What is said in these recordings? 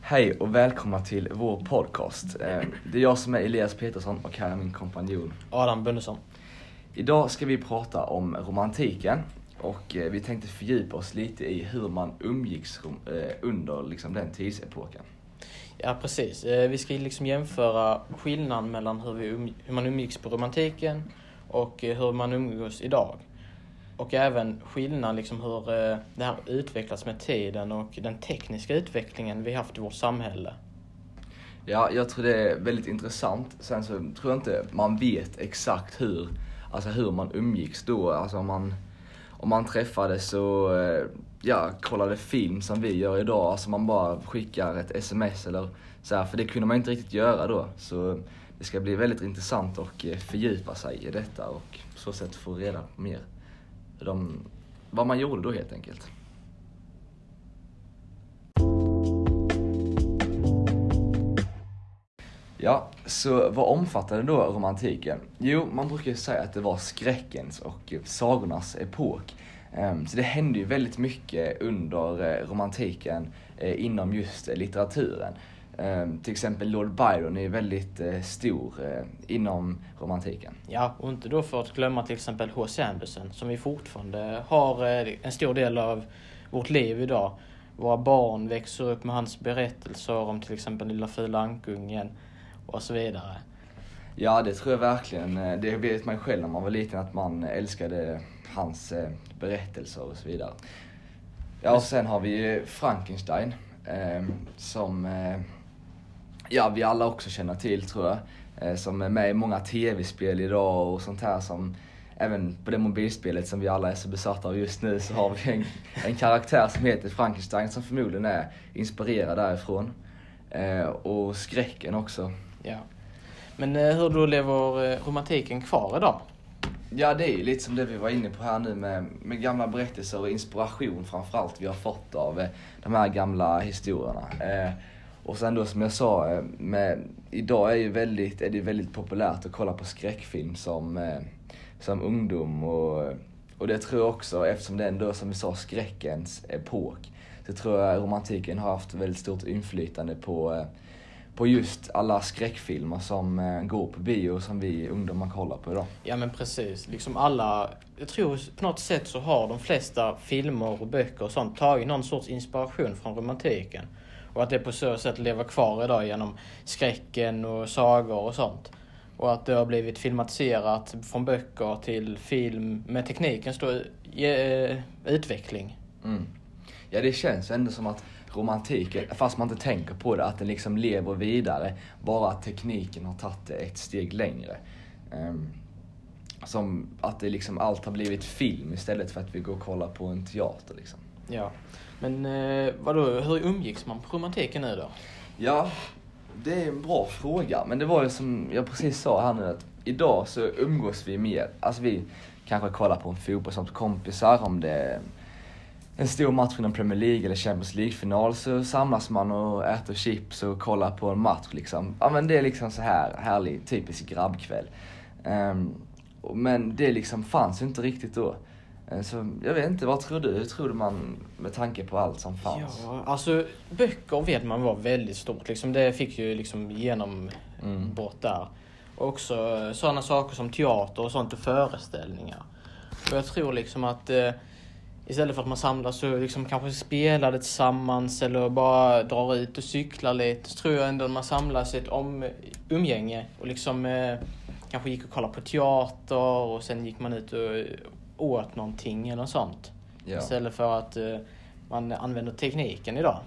Hej och välkomna till vår podcast. Eh, Det är jag som är Elias Petersson och här är min kompanjon. Adam Bunnesson. Idag ska vi prata om romantiken och eh, vi tänkte fördjupa oss lite i hur man umgicks eh, under liksom, den tidsepoken. Ja, precis. Eh, vi ska liksom jämföra skillnaden mellan hur, vi um, hur man umgicks på romantiken och eh, hur man umgås idag. Och även skillnaden liksom hur eh, det här utvecklas med tiden och den tekniska utvecklingen vi haft i vårt samhälle. Ja, jag tror det är väldigt intressant. Sen så tror jag inte man vet exakt hur, alltså hur man umgicks då. Alltså om man, om man träffades så ja, kollade film som vi gör idag. Alltså man bara skickar ett sms eller så här, för det kunde man inte riktigt göra då. Så det ska bli väldigt intressant att eh, fördjupa sig i detta och på så sätt få reda på mer de, vad man gjorde då helt enkelt. Ja, så vad omfattade då romantiken? Jo, man brukar ju säga att det var skräckens och eh, sagornas epok. Ehm, Så det hände ju väldigt mycket under eh, romantiken eh, inom just eh, litteraturen. Ehm, Till exempel Lord Byron är väldigt stor inom romantiken. Ja, och inte då för att glömma till exempel H.C. Andersen som vi fortfarande har en stor del av vårt liv idag. Våra barn växer upp med hans berättelser om till exempel Lilla fula ankungen och så vidare. Ja, det tror jag verkligen. Det vet man själv när man var liten att man älskade hans eh, berättelser och så vidare. Ja, och sen har vi ju Frankenstein eh, som ja, vi alla också känner till tror jag. Eh, som är med i många tv-spel idag och sånt här som även på det mobilspelet som vi alla är så besatta av just nu så har vi en, en karaktär som heter Frankenstein som förmodligen är inspirerad därifrån. Eh, och skräcken också. Ja. Men eh, hur då lever eh, romantiken kvar idag? Ja, det är ju lite som det vi var inne på här nu med, med gamla berättelser och inspiration framförallt vi har fått av eh, de här gamla historierna. Eh, och sen då som jag sa, eh, med, idag är, ju väldigt, är det väldigt populärt att kolla på skräckfilm som, eh, som ungdom och, och det tror jag också, eftersom det ändå som vi sa skräckens epok, så tror jag romantiken har haft väldigt stort inflytande på eh, på just alla skräckfilmer som eh, går på bio som vi ungdomar kollar på idag. Ja men precis, liksom alla, jag tror på något sätt så har de flesta filmer och böcker och sånt tagit någon sorts inspiration från romantiken. Och att det på så sätt lever kvar idag genom skräcken och sagor och sånt. Och att det har blivit filmatiserat från böcker till film med teknikens då, eh, utveckling. Mm. Ja, det känns ändå som att romantiken, fast man inte tänker på det, att den liksom lever vidare. Bara att tekniken har tagit det ett steg längre. Ehm, som att det liksom allt har blivit film istället för att vi går och kollar på en teater liksom. Ja. Men eh, vadå, hur umgicks man på romantiken nu då? Ja, det är en bra fråga. Men det var ju som jag precis sa här nu att idag så umgås vi mer. Alltså vi kanske kollar på en fotboll som kompisar om det en stor match inom Premier League eller Champions League-final så samlas man och äter chips och kollar på en match liksom. Ja men det är liksom så här härlig, typisk grabbkväll. Ehm, och- men det liksom fanns ju inte riktigt då. Eh, Så jag vet inte, vad tror du? Hur tror du man med tanke på allt som fanns? Ja, alltså böcker vet man var väldigt stort. Liksom, det fick ju liksom genombrott där. Och också sådana saker som teater och sånt och föreställningar. Och jag tror liksom att eh, istället för att man samlas och liksom kanske spelar det tillsammans eller bara drar ut och cyklar lite så tror jag ändå att man samlas i ett om, umgänge och liksom eh, kanske gick och kollade på teater och sen gick man ut och åt någonting eller något sånt. Ja. Istället för att eh, man använder tekniken idag.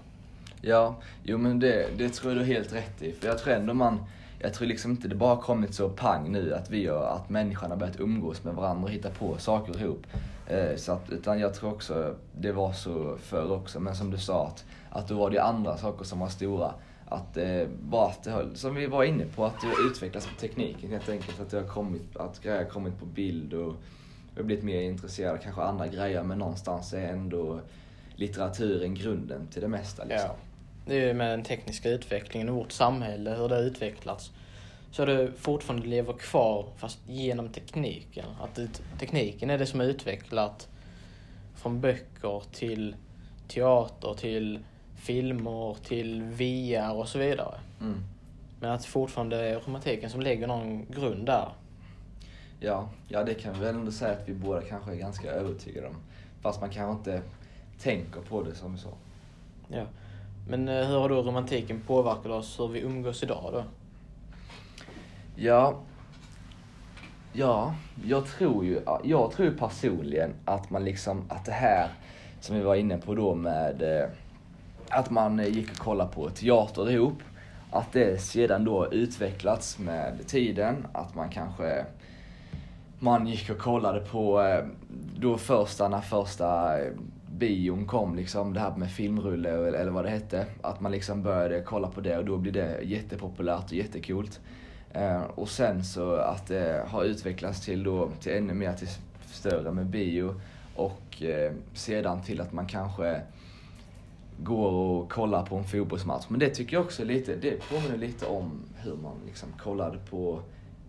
Ja, jo men det, det tror jag du har helt rätt i. För jag tror ändå man, jag tror liksom inte det bara har kommit så pang nu att vi gör, att människan har börjat umgås med varandra och hitta på saker ihop. Eh, så att, utan jag tror också det var så förr också. Men som du sa att, att då var det andra saker som var stora. Att eh, bara att det har, som vi var inne på, att det har utvecklats med tekniken helt enkelt. Att det har kommit, att grejer har kommit på bild och jag har blivit mer intresserade av kanske andra grejer. Men någonstans är ändå litteraturen grunden till det mesta liksom. Ja. Det är ju med den tekniska utvecklingen och vårt samhälle, hur det har utvecklats. så det fortfarande lever kvar fast genom tekniken. Att det, tekniken är det som är utvecklat från böcker till teater till filmer till VR och så vidare. Mm. Men att det fortfarande är romantiken som lägger någon grund där. Ja, ja, det kan vi väl ändå säga att vi båda kanske är ganska övertygade om. Fast man kanske inte tänker på det som sa. Ja. Men eh, hur har då romantiken påverkat oss hur vi umgås idag då? Ja, ja, jag tror ju, jag tror ju personligen att man liksom, att det här som vi var inne på då med eh, att man eh, gick och kollade på teater ihop, att det sedan då utvecklats med tiden, att man kanske man gick och kollade på då första, när första bion kom liksom, det här med filmrulle eller vad det hette. Att man liksom började kolla på det och då blev det jättepopulärt och jättekult. Eh, och sen så att det har utvecklats till då, till ännu mer till större med bio. Och eh, sedan till att man kanske går och kollar på en fotbollsmatch. Men det tycker jag också lite, det påminner lite om hur man liksom kollade på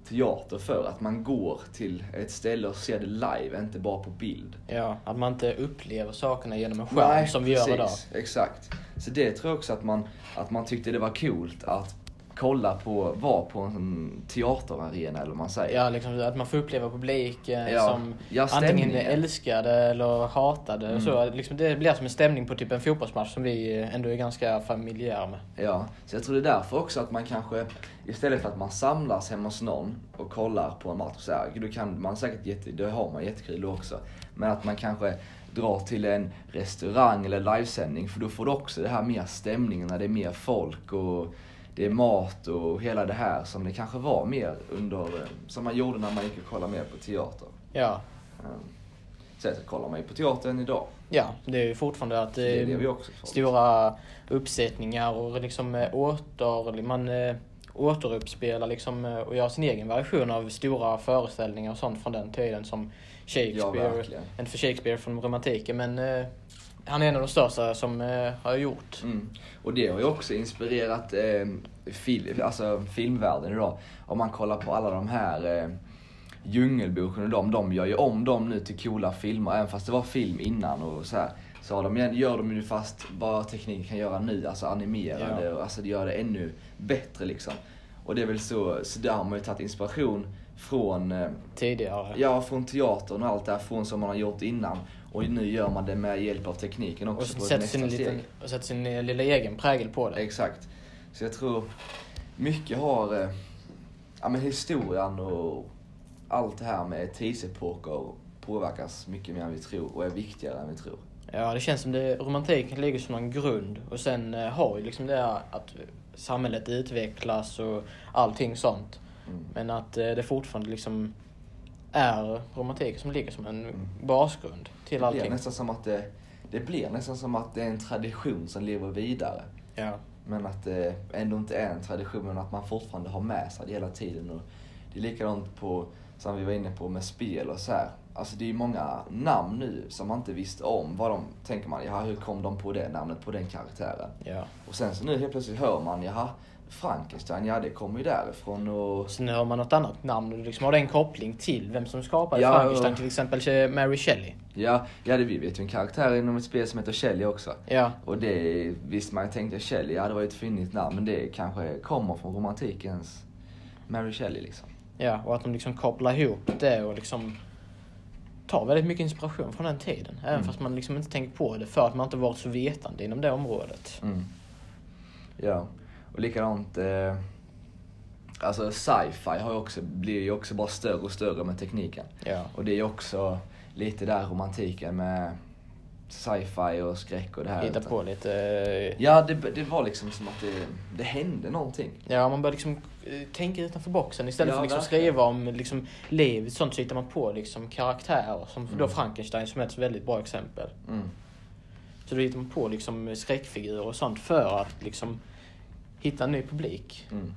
teater för att man går till ett ställe och ser det live, inte bara på bild. Ja, att man inte upplever sakerna genom en skärm som vi gör idag. exakt. Så det tror jag också att man, att man tyckte det var coolt att kolla på, vara på en teaterarena eller vad man säger. Ja, liksom att man får uppleva publiken ja. som ja, antingen älskade eller hatade. Mm. Så, liksom, det blir som en stämning på typ en fotbollsmatch som vi ändå är ganska familjära med. Ja, så jag tror det är därför också att man kanske, istället för att man samlas hemma hos någon och kollar på en match så här, då kan man säkert jätte, det har man jättekul då också. Men att man kanske drar till en restaurang eller livesändning för då får du också det här mer stämningen när det är mer folk och det är mat och hela det här som det kanske var mer under, eh, som man gjorde när man gick och kollade mer på teater. Ja. Så kollar man ju på teatern idag. Ja, det är ju fortfarande att det är, det är stora uppsättningar och liksom eh, åter, man återuppspelar liksom och gör sin egen version av stora föreställningar och sånt från den tiden som Shakespeare. Ja, inte för Shakespeare från romantiken men han är en av de största som eh, har gjort. Mm. Och det har ju också inspirerat eh, fil alltså filmvärlden idag. Om man kollar på alla de här eh, Djungelboken och de, de gör ju om dem nu till coola filmer, även fast det var film innan och så här. Så de, gör de ju fast vad tekniken kan göra nu, alltså animerade, ja. och, alltså det gör det ännu bättre liksom. Och det är väl så, så där har man ju tagit inspiration från eh, Tidigare? Ja, från teatern och allt det här, från som man har gjort innan. Och nu gör man det med hjälp av tekniken också. Och sätter sin, liten, och sätter sin lilla egen prägel på det. Exakt. Så jag tror mycket har, eh, ja men historien och allt det här med tidsepoker påverkas mycket mer än vi tror och är viktigare än vi tror. Ja, det känns som det, romantiken ligger som en grund och sen eh, har ju liksom det att samhället utvecklas och allting sånt. Mm. Men att eh, det fortfarande liksom är romantiken som ligger som en mm. basgrund till allting. Det blir nästan som att det, det blir nästan som att det är en tradition som lever vidare. Ja. Men att det ändå inte är en tradition, men att man fortfarande har med sig det hela tiden. Och det är likadant på, som vi var inne på med spel och så här. Alltså det är många namn nu som man inte visste om. Vad de, tänker man, jaha hur kom de på det namnet på den karaktären? Ja. Och sen så nu helt plötsligt hör man, jaha Frankenstein, ja det kommer ju därifrån och... Sen hör man något annat namn och liksom har det en koppling till vem som skapade ja, Frankenstein, till exempel Mary Shelley. Ja, ja det, vi vet ju en karaktär inom ett spel som heter Shelley också. Ja. Och det, visst man tänkte Shelley, ja det var ju ett fyndigt namn, men det kanske kommer från romantikens Mary Shelley liksom. Ja, och att de liksom kopplar ihop det och liksom tar väldigt mycket inspiration från den tiden. Även mm. fast man liksom inte tänkt på det för att man inte varit så vetande inom det området. Mm. Ja. Och likadant, eh, alltså sci-fi har ju också, blir ju också bara större och större med tekniken. Ja. Och det är ju också lite där romantiken med sci-fi och skräck och det här. Hitta på lite... Eh, ja, det, det var liksom som att det, det hände någonting. Ja, man började liksom eh, tänka utanför boxen. Istället ja, för liksom skriva om liksom livet sånt så hittar man på liksom karaktärer. Som mm. då Frankenstein som är ett väldigt bra exempel. Mm. Så då hittar man på liksom skräckfigurer och sånt för att liksom hitta en ny publik. Mm.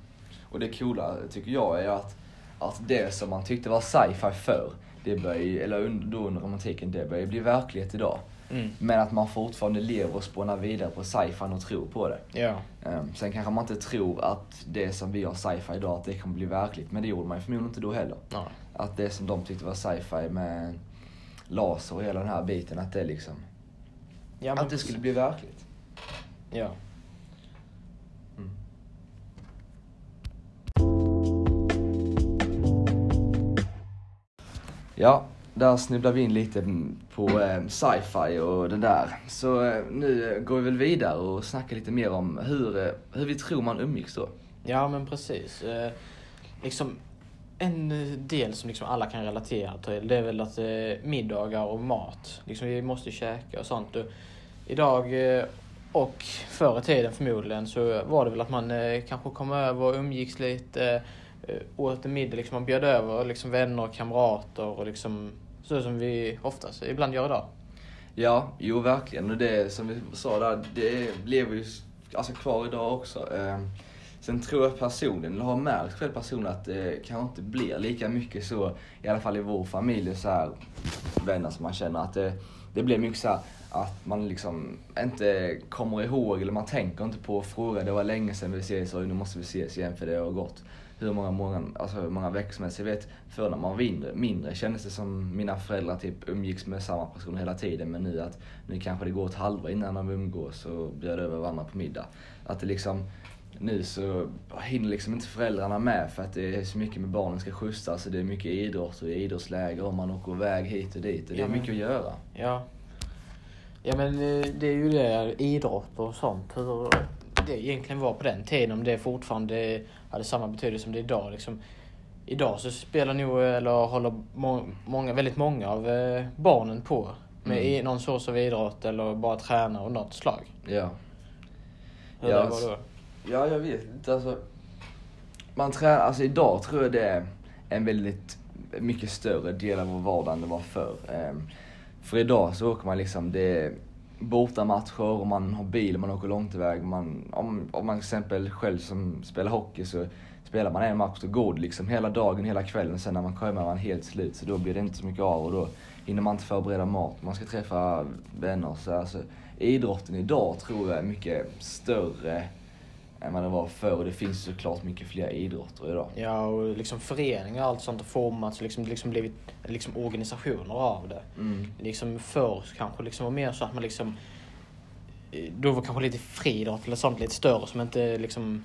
Och det coola tycker jag är att, att det som man tyckte var sci-fi förr, det börjar, eller då under romantiken, det börjar bli verklighet idag. Mm. Men att man fortfarande lever och spånar vidare på sci-fi och tror på det. Ja. Um, sen kanske man inte tror att det som vi har sci-fi idag, att det kommer bli verkligt. Men det gjorde man ju förmodligen inte då heller. Ja. Att det som de tyckte var sci-fi med laser och hela den här biten, att det liksom... Ja, att det skulle bli verkligt. Ja. Ja, där snubblar vi in lite på eh, sci-fi och det där. Så eh, nu går vi väl vidare och snackar lite mer om hur, eh, hur vi tror man umgicks då. Ja men precis. Eh, liksom en del som liksom alla kan relatera till det är väl att eh, middagar och mat. Liksom vi måste käka och sånt. Och idag eh, och förr i tiden förmodligen så var det väl att man eh, kanske kom över och umgicks lite. Eh, åt en middag, liksom man bjöd över liksom vänner och kamrater och liksom så som vi oftast ibland gör idag. Ja, jo verkligen. Och det som vi sa där, det lever ju alltså, kvar idag också. Eh, sen tror jag personligen, eller har märkt själv personligen att det kanske inte blir lika mycket så, i alla fall i vår familj, så här, vänner som man känner, att det, det blir mycket så här, att man liksom inte kommer ihåg, eller man tänker inte på att fråga, det var länge sedan vi ses och nu måste vi ses igen för det har gått hur många, många, alltså hur många veckor vet förr när man var mindre, mindre kändes det som mina föräldrar typ umgicks med samma person hela tiden. Men nu att nu kanske det går ett halvår innan de umgås och bjöd över varandra på middag. Att det liksom, nu så hinner liksom inte föräldrarna med för att det är så mycket med barnen ska skjutsas. Så det är mycket idrott och idrottsläger och man åker iväg hit och dit. Och det är Ja, men- mycket att göra. Ja. Ja men eh, det är ju det, idrott och sånt. Hur det egentligen var på den tiden. Om det fortfarande hade samma betydelse som det är idag. Liksom, idag så spelar nog, eller håller må, många, väldigt många av eh, barnen på med Mm. i, någon sorts av idrott eller bara tränar av något slag. Ja. Hur Ja, det alltså- var då. Ja, jag vet inte. Alltså, man tränar, alltså idag tror jag det är en väldigt mycket större del av vår vardag än det var förr. Ehm, för idag så åker man liksom, det är bortamatcher och man har bil, man åker långt iväg. Man, om, om man till exempel själv som spelar hockey så spelar man en match, och går det liksom hela dagen, hela kvällen. Sen när man kommer är man helt slut, så då blir det inte så mycket av och då hinner man inte förbereda mat. Man ska träffa vänner. Så alltså, idrotten idag tror jag är mycket större än vad det var förr. Och det finns såklart mycket fler idrotter idag. Ja och liksom föreningar och allt sånt har formats liksom, liksom blivit liksom organisationer av det. Mm. liksom förr kanske liksom var mer så att man liksom eh, då var kanske lite friidrott eller sånt lite större som inte liksom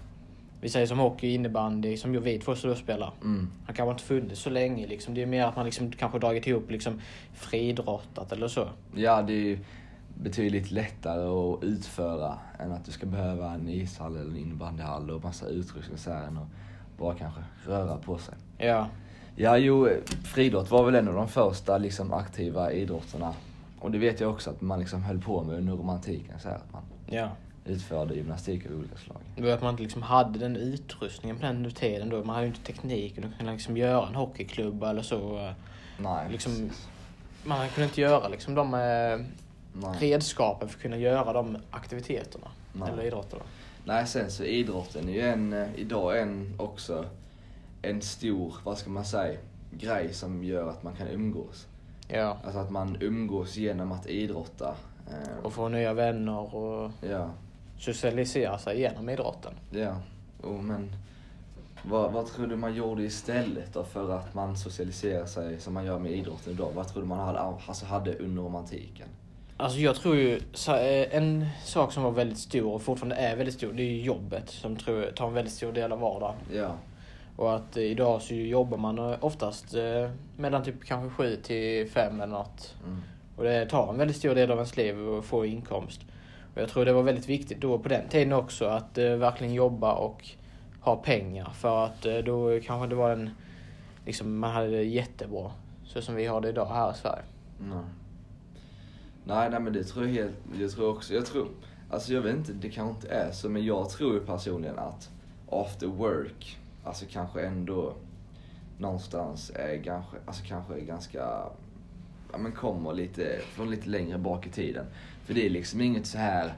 vi säger som hockey, innebandy, som ju vi två spelar. Mm. Han kanske inte funnits så länge liksom. Det är mer att man liksom kanske dragit ihop liksom friidrottat eller så. Ja, det är ju betydligt lättare att utföra än att du ska behöva en ishall eller en innebandyhall och massa utrustning så här än att bara kanske röra på sig. Ja, Ja, jo, friidrott var väl en av de första liksom, aktiva idrotterna. Och det vet jag också att man liksom höll på med under romantiken. Så här, att man ja. utförde gymnastik av olika slag. Det var att man inte liksom hade den utrustningen på den tiden då. Man hade ju inte tekniken att kunna liksom göra en hockeyklubba eller så. Nej, Liksom- precis. Man kunde inte göra liksom de eh, Nej. redskapen för att kunna göra de aktiviteterna. Nej. Eller idrotterna. Nej, sen så idrotten är ju en, eh, idag en också en stor, vad ska man säga, grej som gör att man kan umgås. Ja. Alltså att man umgås genom att idrotta. Eh, Och få nya vänner och Ja, socialisera sig genom idrotten. ja. Oh, men vad, vad tror du man gjorde istället då för att man socialiserar sig som man gör med idrotten idag? Vad tror du man hade, alltså hade under romantiken? Alltså jag tror ju, eh, en sak som var väldigt stor och fortfarande är väldigt stor, det är ju jobbet som tror tar en väldigt stor del av vardagen. Ja, Och att eh, idag så jobbar man eh, oftast mellan typ kanske sju till fem eller något. mm. Och det tar en väldigt stor del av ens liv att få inkomst. Och jag tror det var väldigt viktigt då på den tiden också att verkligen jobba och ha pengar. För att då kanske det var en, liksom man hade det jättebra. Så som vi har det idag här i Sverige. Nej. Nej, nej men det tror jag helt, jag tror också, jag tror, alltså jag vet inte, det kanske inte är så, men jag tror ju personligen att after work, alltså kanske ändå någonstans är kanske, alltså kanske är ganska, ja men kommer lite, från lite längre bak i tiden. För det är liksom inget så här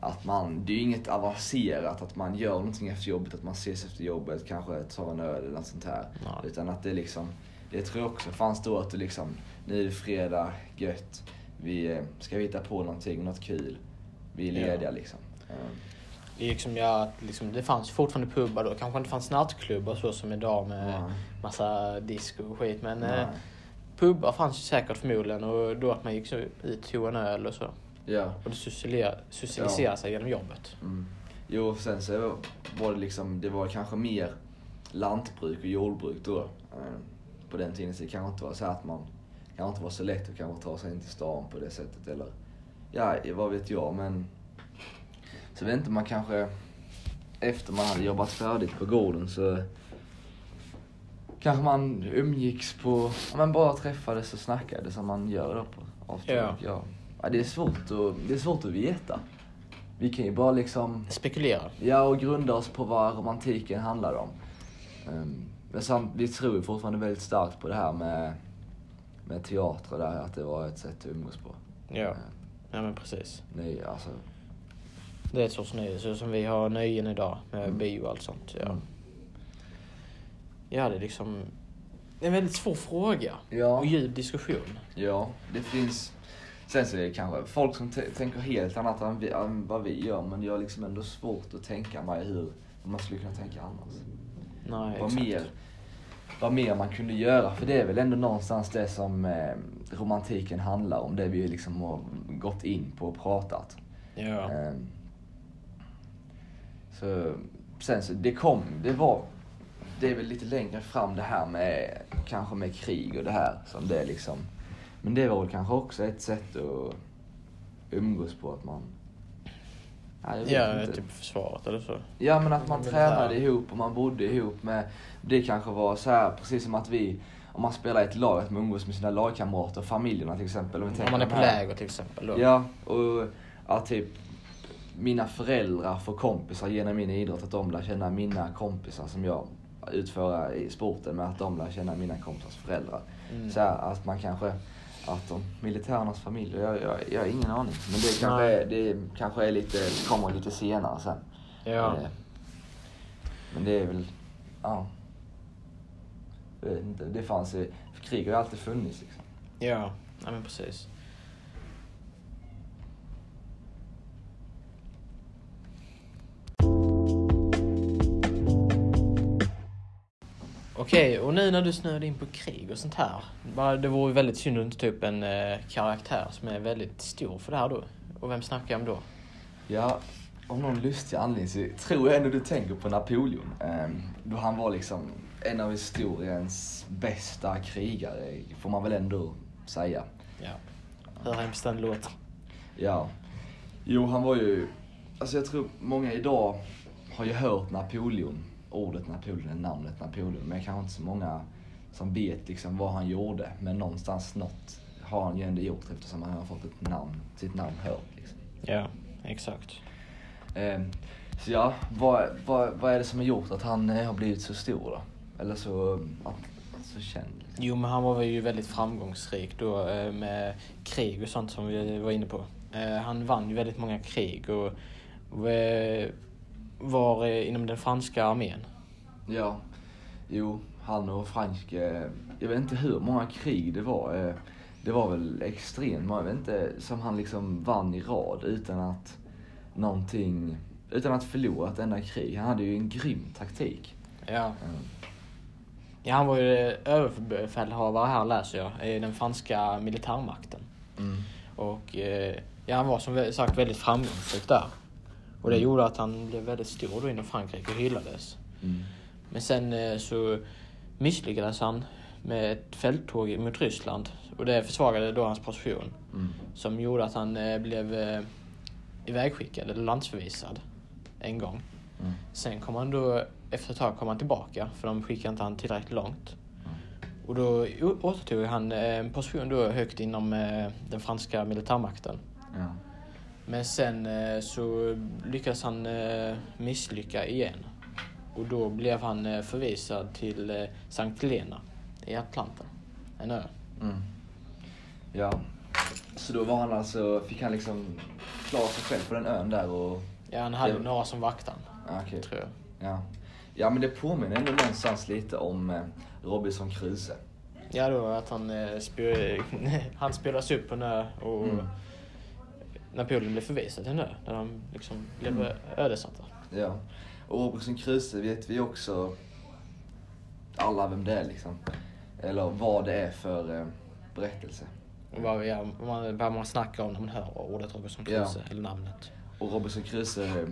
att man, det är ju inget avancerat att man gör någonting efter jobbet, att man ses efter jobbet, kanske tar en öl eller något sånt här. Nej. Utan att det liksom, det tror jag också fanns då att det liksom, nu är det fredag, gött. Vi eh, ska vi hitta på någonting, något kul. Vi är Ja. lediga liksom. Eh, Liksom, ja, att liksom, det fanns fortfarande pubbar då. Kanske inte fanns nattklubbar så som idag med Nej. massa disco och skit. Men Nej. eh, pubbar fanns ju säkert förmodligen och då att man gick ut tog en öl och så. Ja. Och det socialiserade, Ja. sig genom jobbet. Mm. Jo, sen så var det liksom, det var kanske mer lantbruk och jordbruk då. Eh, På den tiden så det kanske inte var så att man, kanske inte var så lätt att kanske ta sig in till stan på det sättet eller, ja, vad vet jag men. Så vet inte, man kanske, efter man hade jobbat färdigt på gården så kanske man umgicks på, ja, men bara träffades och snackade som man gör då på after Ja. ja. ja. det är svårt att, det är svårt att veta. Vi kan ju bara liksom Spekulera. Ja, och grunda oss på vad romantiken handlar om. Um, men samt, vi tror fortfarande väldigt starkt på det här med, med teater där, att det var ett sätt att umgås på. Ja, Eh, ja men precis. nej, alltså. Det är ett sorts nöje. Så som vi har nöjen idag med Mm. bio och allt sånt. Ja. Mm. ja, det är liksom en väldigt svår fråga. Ja. Och djup diskussion. Ja, det finns... Sen så är det kanske folk som tänker helt annat än, vi, än vad vi gör, men jag har liksom ändå svårt att tänka mig hur man skulle kunna tänka annars. Nej, vad, exakt. mer, vad mer man kunde göra, för det är väl ändå någonstans det som eh, romantiken handlar om, det vi liksom har gått in på och pratat. Ja. Ehm, Så, sen så, det kom, det var, det är väl lite längre fram det här med, kanske med krig och det här som det liksom. Men det var väl kanske också ett sätt att umgås på att man, ja, Ja, inte. typ försvaret eller så. Ja men att man tränade ihop och man bodde ihop med, det kanske var så här precis som att vi, om man spelar i ett lag, att man umgås med sina lagkamrater, familjerna till exempel. Om, Om man är på läger till exempel. Då. Ja, och att typ mina föräldrar får kompisar genom min idrott, att de lär känna mina kompisar som jag utför i sporten med att de lär känna mina kompisars föräldrar. Mm. Så här, att man kanske, att de militärernas familjer, jag, jag, jag har ingen aning. Men det kanske, Nej. är, det kanske är lite, kommer lite senare sen. Ja. Eh, Men det är väl, ja. Det fanns krig har ju alltid funnits liksom. Ja, ja men precis. Okej, och nu när du snöade in på krig och sånt här. Det vore ju väldigt synd att inte ta upp en eh, karaktär som är väldigt stor för det här då. Och vem snackar jag om då? Ja, av någon lustig anledning så tror jag ändå du tänker på Napoleon. Ehm, då han var liksom en av historiens bästa krigare, får man väl ändå säga. Ja. Hur hemskt den låter. Ja. Jo, han var ju... Alltså jag tror många idag har ju hört Napoleon, ordet Napoleon, namnet Napoleon. Men kanske inte så många som vet liksom vad han gjorde. Men någonstans något har han ju ändå gjort eftersom han har fått ett namn, sitt namn hört. Liksom. Ja, exakt. Ehm, Så ja, vad, vad, vad är det som har gjort att han eh, har blivit så stor då? Eller så, att, så känd? liksom? Jo, men han var ju väldigt framgångsrik då eh, med krig och sånt som vi var inne på. Eh, Han vann ju väldigt många krig och var eh, inom den franska armén. Ja, jo, han och Frankrike, jag vet inte hur många krig det var. eh, Det var väl extremt många, jag vet inte, som han liksom vann i rad utan att någonting, utan att förlora ett enda krig. Han hade ju en grym taktik. Ja. Mm. ja, han var ju överbefälhavare här läser jag, i den franska militärmakten. Mm. Och eh, ja, han var som sagt väldigt framgångsrik där. Och det Mm. gjorde att han blev väldigt stor då inom Frankrike och hyllades. Mm. Men sen eh, så misslyckades han med ett fälttåg mot Ryssland och det försvagade då hans position. Mm. Som gjorde att han eh, blev eh, ivägskickad eller landsförvisad en gång. Mm. Sen kom han då, efter ett tag kom han tillbaka för de skickade inte han tillräckligt långt. Mm. Och då återtog han en position då högt inom den franska militärmakten. Ja. Men sen eh, så lyckades han eh, misslycka igen. Och då blev han eh, förvisad till Sankt Helena i Atlanten. En ö. Mm. Ja. Så då var han alltså, fick han liksom klara sig själv på den ön där och... Ja, han hade Det- några som vaktade Ja, okej. tror jag. Ja. ja, men det påminner ändå någonstans lite om Robinson Crusoe. Ja, då att han, eh, spel, han spelas upp på en ö och Mm. Napoleon blev förvisad till en ö där de liksom blev Mm. ödesatta. Ja. Och Robinson Crusoe vet vi också alla vem det är liksom. Eller vad det är för eh, berättelse. Vad, ja, vad man snackar om när man hör ordet Robinson Ja. Crusoe, eller namnet. Och Robinson Crusoe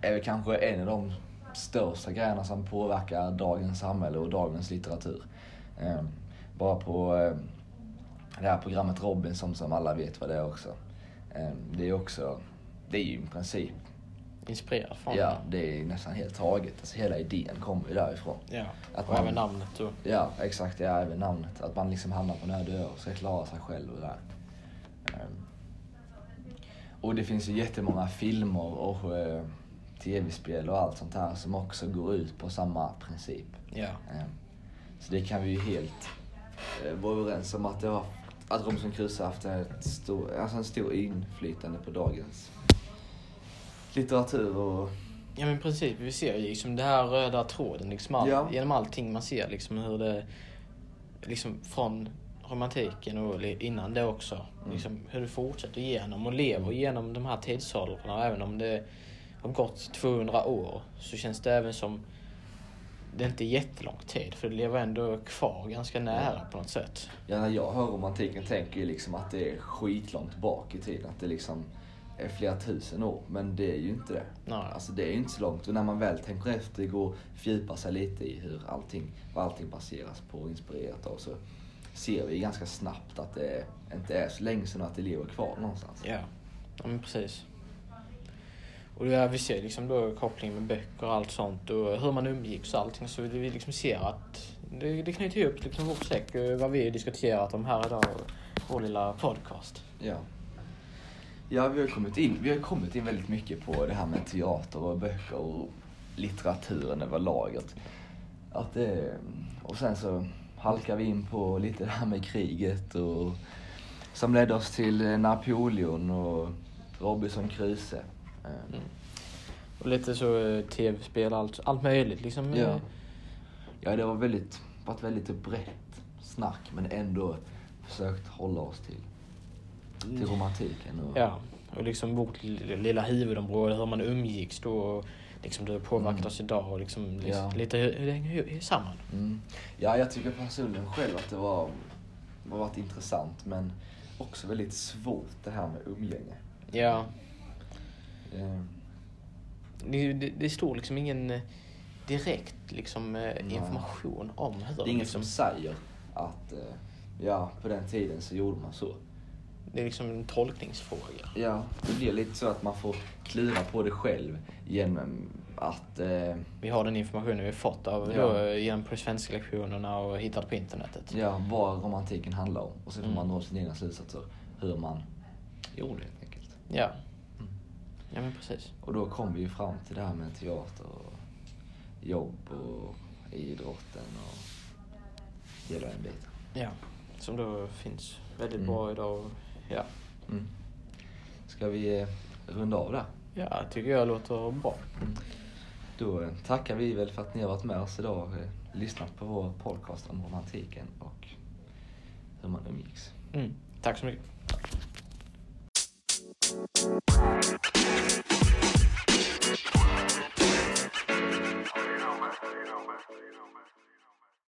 är väl kanske en av de största grejerna som påverkar dagens samhälle och dagens litteratur. Eh, bara på eh, det här programmet Robinson som alla vet vad det är också. Eh, det är också, det är ju i princip, Inspirerad från ja det är nästan helt taget. Alltså hela idén kommer ju därifrån. ja. Att och man- även namnet. Och, Ja, exakt. Ja, även namnet. Att man liksom hamnar på en öde och ska klara sig själv och där. Ehm. Och det finns ju jättemånga filmer och eh, tv-spel och allt sånt här som också går ut på samma princip. ja. Ehm. Så det kan vi ju helt eh, vara överens om att det har, att Robinson Crusoe haft ett stor, alltså en stor inflytande på dagens litteratur och Ja men precis, vi ser ju liksom det här röda tråden liksom all, Ja. genom allting man ser liksom hur det, liksom från romantiken och innan det också, Mm. liksom hur det fortsätter igenom och lever genom de här tidsåldrarna. Även om det har gått 200 år så känns det även som det är inte jättelång tid för det lever ändå kvar ganska nära på något sätt. Ja, när jag hör romantiken tänker jag liksom att det är skitlångt bak i tiden. Att det liksom är flera tusen år. Men det är ju inte det. Nej. Alltså det är ju inte så långt. Och när man väl tänker efter, går och fördjupar sig lite i hur allting, vad allting baseras på och inspirerat av så ser vi ganska snabbt att det inte är så länge sedan att det lever kvar någonstans. Ja, ja men precis. Och ja, vi ser liksom då kopplingen med böcker och allt sånt och hur man umgicks och allting. Så vi liksom ser att det, det knyter liksom ihop liksom vårt säck eh, vad vi har diskuterat om här idag. Vår lilla podcast. Ja. Ja, vi har kommit in, vi har kommit in väldigt mycket på det här med teater och böcker och litteraturen överlag. Att, att det, och sen så halkar vi in på lite det här med kriget och som ledde oss till eh, Napoleon och Robinson Crusoe. Eh, Mm. Och lite så eh, tv-spel, allt, allt möjligt liksom. Ja. eh, Ja, det var väldigt, varit väldigt brett snack men ändå försökt hålla oss till, till romantiken. Och, Ja, och liksom vårt li- lilla huvudområde, hur man umgicks då. Och liksom det har påverkat Mm. oss idag och liksom, Ja. lite hur det hänger samman. Mm. Ja, jag tycker personligen själv att det var, har varit intressant men också väldigt svårt det här med umgänge. Ja, det, det, det står liksom ingen eh, direkt liksom, eh, Nej. information om hur Det är ingen liksom, som säger att eh, ja, på den tiden så gjorde man så. Det är liksom en tolkningsfråga. Ja, det blir lite så att man får klura på det själv genom att eh, Vi har den informationen vi fått av Ja. då, genom på svenska lektionerna och hittat på internetet. ja, vad romantiken handlar om. Och så får Mm. man dra sina egna slutsatser hur man gjorde helt enkelt. Ja. Ja, men precis. Och då kom vi ju fram till det här med teater och jobb och idrotten och hela den biten. Ja, som då finns väldigt mm. bra idag. Ja. Mm. Ska vi eh, runda av där? Ja, tycker jag låter bra. Mm. Då eh, tackar vi väl för att ni har varit med oss idag och lyssnat på vår podcast om romantiken och hur man umgicks. Mm. Tack så mycket.